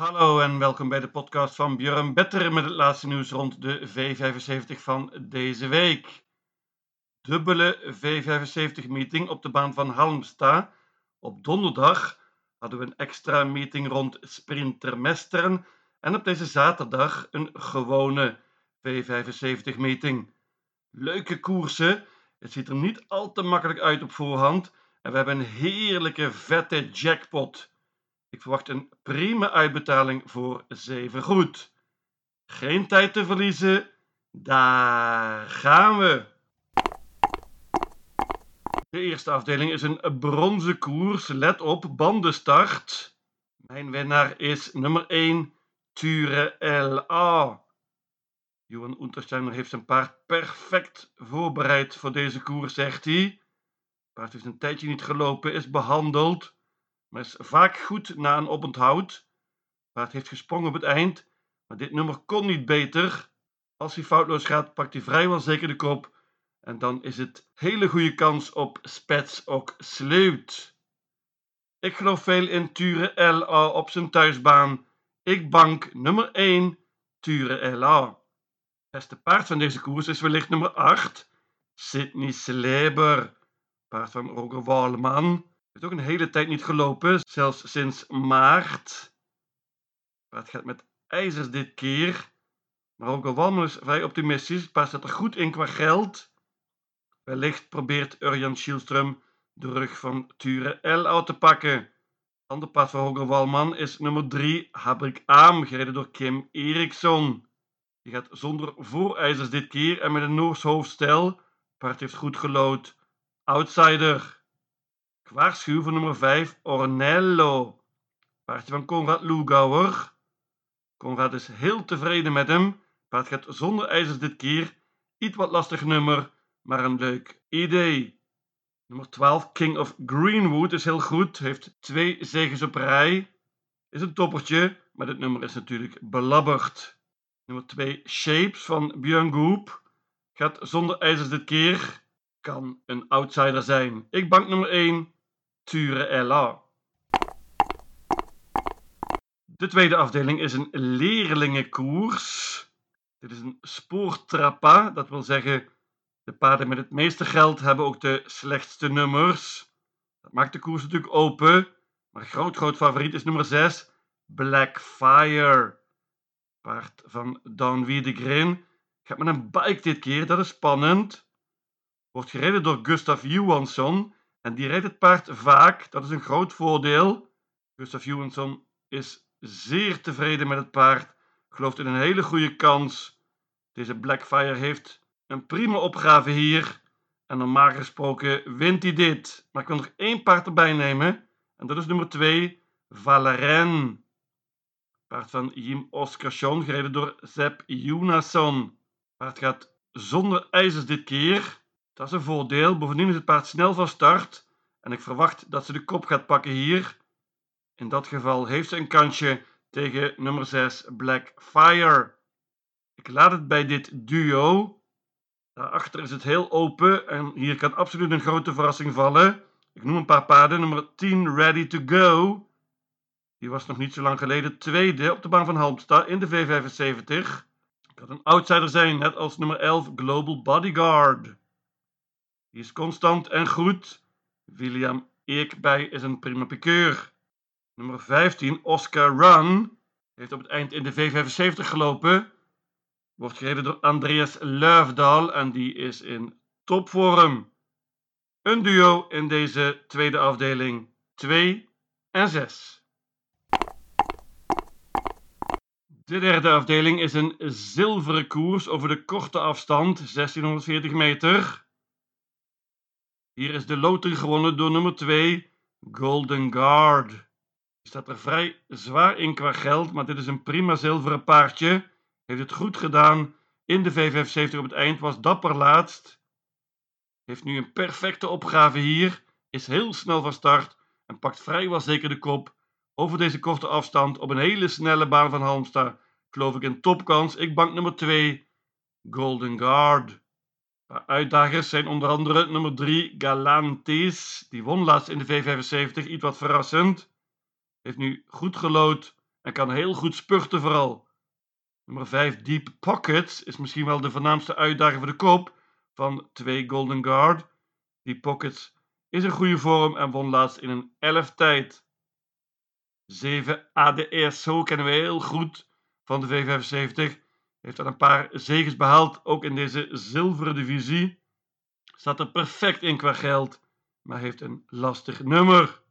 Hallo en welkom bij de podcast van Björn Better met het laatste nieuws rond de V75 van deze week. Dubbele V75-meeting op de baan van Halmstad. Op donderdag hadden we een extra meeting rond Sprintermesteren en op deze zaterdag een gewone V75-meeting. Leuke koersen, het ziet er niet al te makkelijk uit op voorhand en we hebben een heerlijke vette jackpot. Ik verwacht een prima uitbetaling voor zeven goed. Geen tijd te verliezen. Daar gaan we. De eerste afdeling is een bronzen koers. Let op, bandenstart. Mijn winnaar is nummer 1, Ture LA. Johan Untersteiner heeft zijn paard perfect voorbereid voor deze koers, zegt hij. Het paard heeft een tijdje niet gelopen, is behandeld maar is vaak goed na een oponthoud. Paard heeft gesprongen op het eind, maar dit nummer kon niet beter. Als hij foutloos gaat, pakt hij vrijwel zeker de kop. En dan is het hele goede kans op Spets ook sleut. Ik geloof veel in Ture LA op zijn thuisbaan. Ik bank nummer 1, Ture LA. Beste paard van deze koers is wellicht nummer 8, Sydney Sleber. Paard van Roger Walman heeft ook een hele tijd niet gelopen, zelfs sinds maart. Maar het gaat met ijzers dit keer. Maar ook al Walmer is vrij optimistisch, het er goed in qua geld. Wellicht probeert Urjan Schielström de rug van Ture L uit te pakken. Ander paard van Roger Walman is nummer 3, Habrik Aam, gereden door Kim Eriksson. Die gaat zonder voorijzers dit keer en met een Noors hoofdstel. Paard heeft goed gelood. Outsider. Waarschuw voor nummer 5, Ornello. Paardje van Konrad Lugauer. Konrad is heel tevreden met hem. Paard gaat zonder ijzers dit keer. Iets wat lastig nummer, maar een leuk idee. Nummer 12, King of Greenwood, is heel goed. Heeft twee zegens op rij. Is een toppertje, maar dit nummer is natuurlijk belabberd. Nummer 2, Shapes van Björn Goop. Gaat zonder ijzers dit keer. Kan een outsider zijn. Ik bank nummer 1, Ture LA. De tweede afdeling is een leerlingenkoers. Dit is een spoortrappa, dat wil zeggen de paarden met het meeste geld hebben ook de slechtste nummers. Dat maakt de koers natuurlijk open, maar groot groot favoriet is nummer 6, Blackfire. Paard van Dan Wiedegrin gaat met een bike dit keer, dat is spannend. Wordt gereden door Gustav Johansson en die rijdt het paard vaak, dat is een groot voordeel. Gustav Johansson is zeer tevreden met het paard, gelooft in een hele goede kans. Deze Blackfire heeft een prima opgave hier. En normaal gesproken wint hij dit. Maar ik wil nog één paard erbij nemen. En dat is nummer 2, Valeren. Paard van Jim Oscarsson, gereden door Sepp Jonasson. Paard gaat zonder ijzers dit keer. Dat is een voordeel. Bovendien is het paard snel van start en ik verwacht dat ze de kop gaat pakken hier. In dat geval heeft ze een kansje tegen nummer 6 Blackfire. Ik laat het bij dit duo. Daarachter is het heel open en hier kan absoluut een grote verrassing vallen. Ik noem een paar paarden. Nummer 10 Ready to Go. Die was nog niet zo lang geleden tweede op de baan van Halmstad in de V75. Kan een outsider zijn, net als nummer 11 Global Bodyguard. Is constant en goed. William Eekbij is een prima pikeur. Nummer 15, Oscar Run, heeft op het eind in de V75 gelopen. Wordt gereden door Andreas Luifdal en die is in topvorm. Een duo in deze tweede afdeling 2 en 6. De derde afdeling is een zilveren koers over de korte afstand, 1640 meter. Hier is de loting gewonnen door nummer 2, Golden Guard. Die staat er vrij zwaar in qua geld, maar dit is een prima zilveren paardje. Heeft het goed gedaan in de V75 op het eind, was dapper laatst. Heeft nu een perfecte opgave hier, is heel snel van start en pakt vrijwel zeker de kop over deze korte afstand op een hele snelle baan van Halmstad. Geloof ik een topkans. Ik bank nummer 2, Golden Guard. Uitdagers zijn onder andere nummer 3 Galantis. Die won laatst in de V75, iets wat verrassend. Heeft nu goed gelood en kan heel goed spurten vooral. Nummer 5 Deep Pockets is misschien wel de voornaamste uitdaging voor de koop van 2 Golden Guard. Deep Pockets is een goede vorm en won laatst in een 11 tijd. 7 ADSO kennen we heel goed van de V75. Heeft al een paar zegens behaald, ook in deze zilveren divisie. Staat er perfect in qua geld, maar heeft een lastig nummer.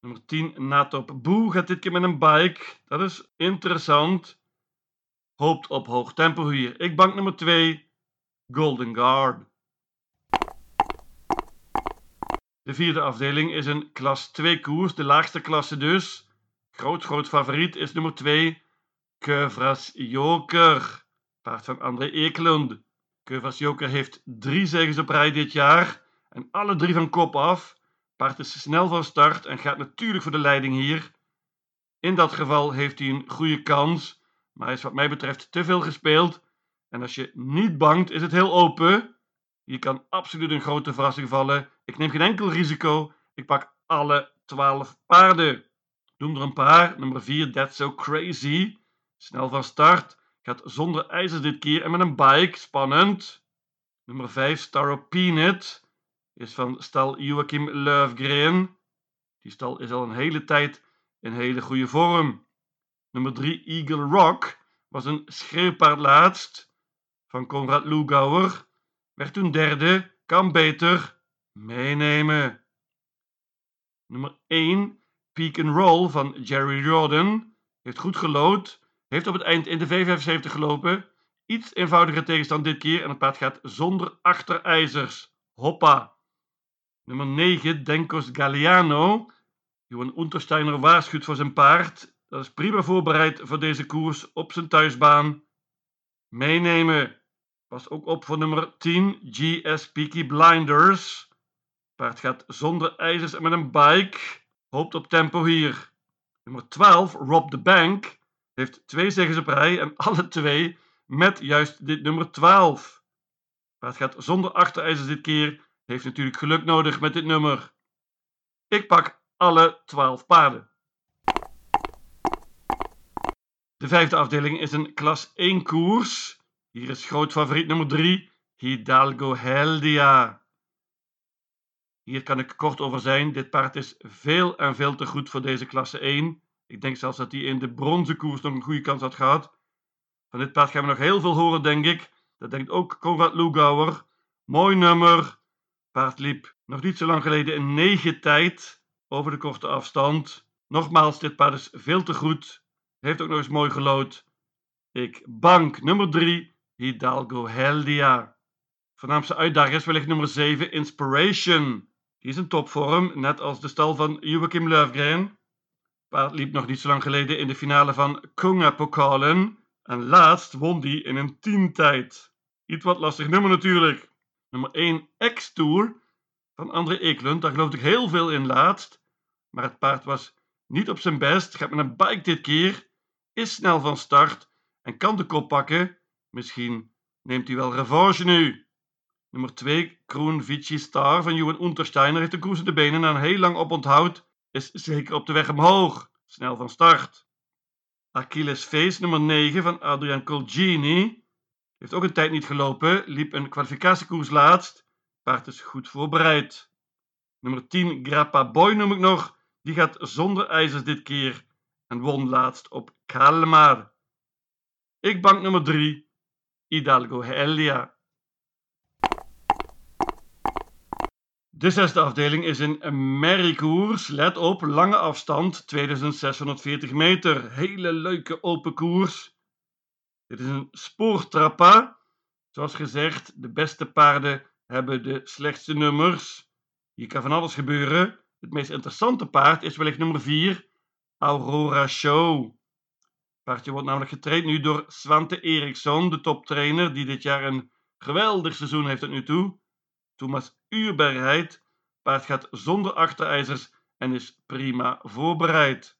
Nummer 10, Natop Boe gaat dit keer met een bike. Dat is interessant. Hoopt op hoog tempo hier. Ik bank nummer 2, Golden Guard. De vierde afdeling is een klas 2 koers, de laagste klasse dus. Groot, groot favoriet is nummer 2, Keuvras Joker. Paard van André Ekelund. Keuvras Joker heeft drie zegens op rij dit jaar en alle drie van kop af. Paard is snel van start en gaat natuurlijk voor de leiding hier. In dat geval heeft hij een goede kans, maar is wat mij betreft te veel gespeeld. En als je niet bangt, is het heel open. Hier kan absoluut een grote verrassing vallen. Ik neem geen enkel risico. Ik pak alle 12 paarden. Doe er een paar. Nummer 4, That's So Crazy. Snel van start. Gaat zonder ijzers dit keer en met een bike. Spannend. Nummer 5, Star Peanut. Is van stal Joachim Löfgren. Die stal is al een hele tijd in hele goede vorm. Nummer 3, Eagle Rock. Was een schreeuwpaard laatst. Van Konrad Lugauer. Werd toen derde. Kan beter. Meenemen. Nummer 1, Peak and Roll van Jerry Jordan. Heeft goed gelood. Heeft op het eind in de V75 gelopen. Iets eenvoudiger tegenstand dit keer en het paard gaat zonder achterijzers. Hoppa. Nummer 9, Denkos Galliano. Johan Untersteiner waarschuwt voor zijn paard. Dat is prima voorbereid voor deze koers op zijn thuisbaan. Meenemen. Pas ook op voor nummer 10, GS Peaky Blinders. Paard gaat zonder ijzers en met een bike. Hoopt op tempo hier. Nummer 12, Rob the Bank. Heeft twee zegens op rij en alle twee met juist dit nummer 12. Paard gaat zonder achterijzers dit keer. Heeft natuurlijk geluk nodig met dit nummer. Ik pak alle 12 paarden. De vijfde afdeling is een klas 1 koers. Hier is groot favoriet nummer 3, Hidalgo Heldia. Hier kan ik kort over zijn. Dit paard is veel en veel te goed voor deze klasse 1. Ik denk zelfs dat hij in de bronzen koers nog een goede kans had gehad. Van dit paard gaan we nog heel veel horen, denk ik. Dat denkt ook Konrad Lugauer. Mooi nummer. Paard liep nog niet zo lang geleden in 9 tijd over de korte afstand. Nogmaals, dit paard is veel te goed. Heeft ook nog eens mooi gelood. Ik bank nummer 3, Hidalgo Heldia. Voornaamste uitdager is wellicht nummer 7, Inspiration. Die is in topvorm, net als de stal van Joachim Löfgren. Paard liep nog niet zo lang geleden in de finale van Kunga Pokalen. En laatst won die in een 10 tijd. Iets wat lastig nummer natuurlijk. Nummer 1, X-Tour van André Eklund. Daar geloofde ik heel veel in laatst. Maar het paard was niet op zijn best. Gaat met een bike dit keer. Is snel van start. En kan de kop pakken. Misschien neemt hij wel revanche nu. Nummer 2, Kroen Vici Star van Johan Untersteiner heeft een koers de benen en een heel lang oponthoud. Is zeker op de weg omhoog. Snel van start. Achilles Face nummer 9 van Adrian Colgini. Heeft ook een tijd niet gelopen. Liep een kwalificatiekoers laatst. Paard is goed voorbereid. Nummer 10, Grappa Boy noem ik nog. Die gaat zonder ijzers dit keer. En won laatst op Kalmar. Ik bank nummer 3, Hidalgo Helia. De zesde afdeling is een merriekoers. Let op, lange afstand, 2640 meter. Hele leuke open koers. Dit is een spoortrappa. Zoals gezegd, de beste paarden hebben de slechtste nummers. Hier kan van alles gebeuren. Het meest interessante paard is wellicht nummer 4, Aurora Show. Paardje wordt namelijk getraind nu door Svante Eriksson, de toptrainer, die dit jaar een geweldig seizoen heeft tot nu toe. Thomas Uurbergheid. Paard gaat zonder achterijzers en is prima voorbereid.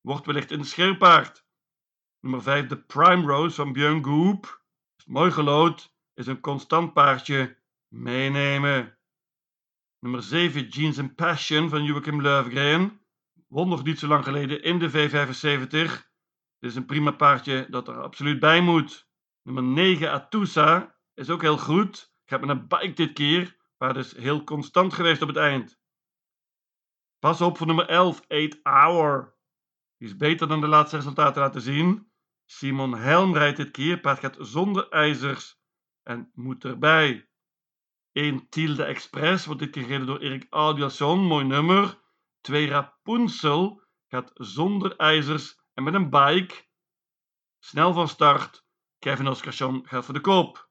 Wordt wellicht een scherpaard. Nummer 5, de Prime Rose van Björn Goop. Mooi gelood, is een constant paardje. Meenemen. Nummer 7, Jeans and Passion van Joachim Löfgren. Won nog niet zo lang geleden in de V75. Dit is een prima paardje dat er absoluut bij moet. Nummer 9 Atusa is ook heel goed. Gaat met een bike dit keer. Paard is heel constant geweest op het eind. Pas op voor nummer 11 8 Hour. Die is beter dan de laatste resultaten laten zien. Simon Helm rijdt dit keer. Paard gaat zonder ijzers en moet erbij. 1 Tilde Express wordt dit keer gereden door Erik Audielson. Mooi nummer. 2 Rapunzel gaat zonder ijzers en met een bike. Snel van start. Kevin Oscarsson gaat voor de koop.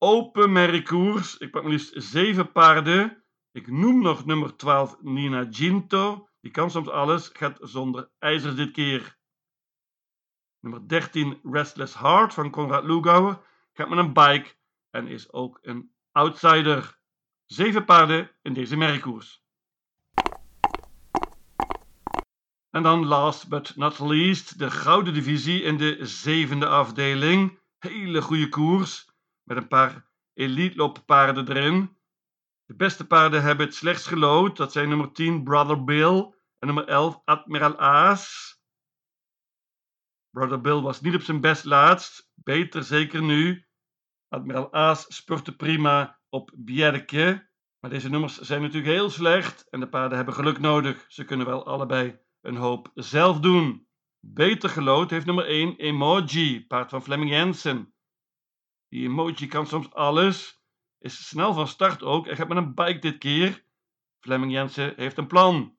Open merkkoers. Ik pak maar liefst 7 paarden. Ik noem nog nummer 12 Nina Ginto. Die kan soms alles. Gaat zonder ijzers dit keer. Nummer 13 Restless Heart van Konrad Lugauer. Gaat met een bike en is ook een outsider. 7 paarden in deze merkkoers. En dan last but not least de gouden divisie in de zevende afdeling. Hele goede koers met een paar elite paarden erin. De beste paarden hebben het slechts gelood. Dat zijn nummer 10 Brother Bill en nummer 11 Admiral Aas. Brother Bill was niet op zijn best laatst. Beter zeker nu. Admiral Aas spurte prima op Bjerke. Maar deze nummers zijn natuurlijk heel slecht en de paarden hebben geluk nodig. Ze kunnen wel allebei een hoop zelf doen. Beter gelood heeft nummer 1 Emoji, paard van Fleming Jensen. Die Emoji kan soms alles, is snel van start ook en gaat met een bike dit keer. Fleming Jensen heeft een plan.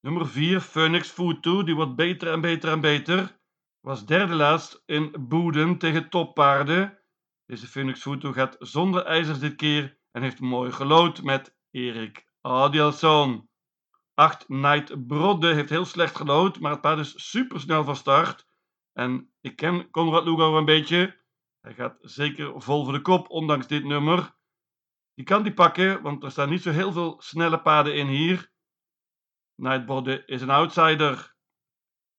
Nummer 4 Phoenix Futu, die wordt beter en beter en beter. Was derde laatst in Boeden tegen toppaarden. Deze Phoenix Futu gaat zonder ijzers dit keer en heeft mooi gelood met Erik Adielson. 8 Night Brodde heeft heel slecht gelood, maar het paard is super snel van start. En ik ken Conrad Lugauer een beetje. Hij gaat zeker vol voor de kop, ondanks dit nummer. Die kan die pakken, want er staan niet zo heel veel snelle paarden in hier. Night Brodde is een outsider.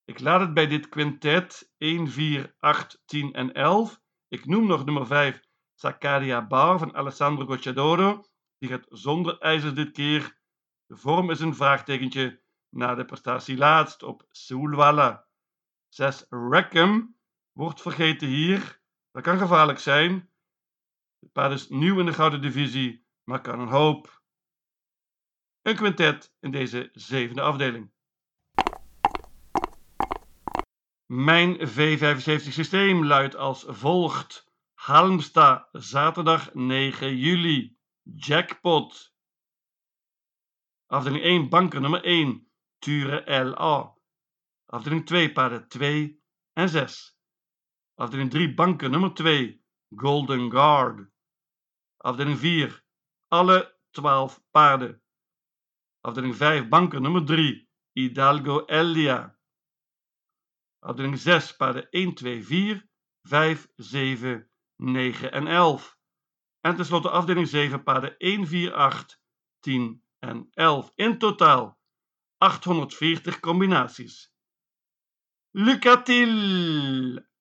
Ik laat het bij dit quintet 1, 4, 8, 10 en 11. Ik noem nog nummer 5 Sakaria Bar van Alessandro Gocciadoro. Die gaat zonder ijzers dit keer. De vorm is een vraagtekentje na de prestatie laatst op Soulwalla. 6 Rackham wordt vergeten hier. Dat kan gevaarlijk zijn. Het paard is nieuw in de gouden divisie, maar kan een hoop. Een quintet in deze zevende afdeling. Mijn V75 systeem luidt als volgt. Halmstad, zaterdag 9 juli. Jackpot. Afdeling 1, banker nummer 1, Ture LA. Afdeling 2, paarden 2 en 6. Afdeling 3, banken nummer 2, Golden Guard. Afdeling 4, alle 12 paarden. Afdeling 5, banker nummer 3, Hidalgo Elia. Afdeling 6, paarden 1, 2, 4, 5, 7, 9 en 11. En tenslotte afdeling 7, paarden 1, 4, 8, 10 en 11. In totaal 840 combinaties. Lucatil!